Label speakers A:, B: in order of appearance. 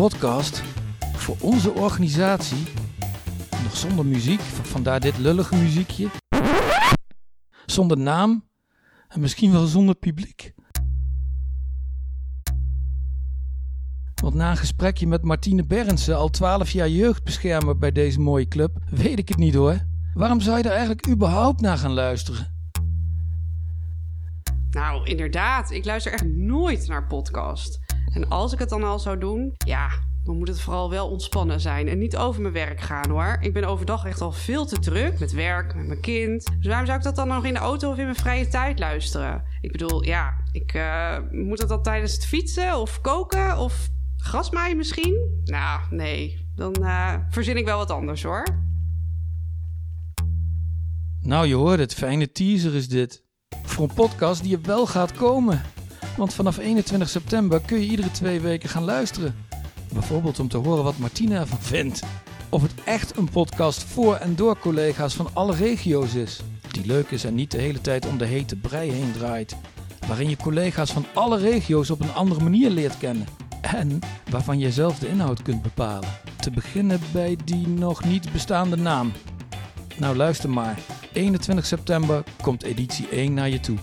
A: podcast voor onze organisatie. Nog zonder muziek, vandaar dit lullige muziekje. Zonder naam en misschien wel zonder publiek. Want na een gesprekje met Martine Berendsen, al 12 jaar jeugdbeschermer bij deze mooie club, weet ik het niet hoor. Waarom zou je er eigenlijk überhaupt naar gaan luisteren?
B: Nou, inderdaad. Ik luister echt nooit naar podcast. En als ik het dan al zou doen, ja, dan moet het vooral wel ontspannen zijn en niet over mijn werk gaan hoor. Ik ben overdag echt al veel te druk met werk, met mijn kind. Dus waarom zou ik dat dan nog in de auto of in mijn vrije tijd luisteren? Ik bedoel, ja, ik uh, moet dat dan tijdens het fietsen of koken of grasmaaien misschien? Nou, nee. Dan uh, verzin ik wel wat anders hoor.
A: Nou, je hoort het. Fijne teaser is dit. Voor een podcast die er wel gaat komen. Want vanaf 21 september kun je iedere twee weken gaan luisteren. Bijvoorbeeld om te horen wat Martina ervan vindt. Of het echt een podcast voor en door collega's van alle regio's is. Die leuk is en niet de hele tijd om de hete brei heen draait. Waarin je collega's van alle regio's op een andere manier leert kennen. En waarvan je zelf de inhoud kunt bepalen. Te beginnen bij die nog niet bestaande naam. Nou luister maar. 21 september komt editie 1 naar je toe.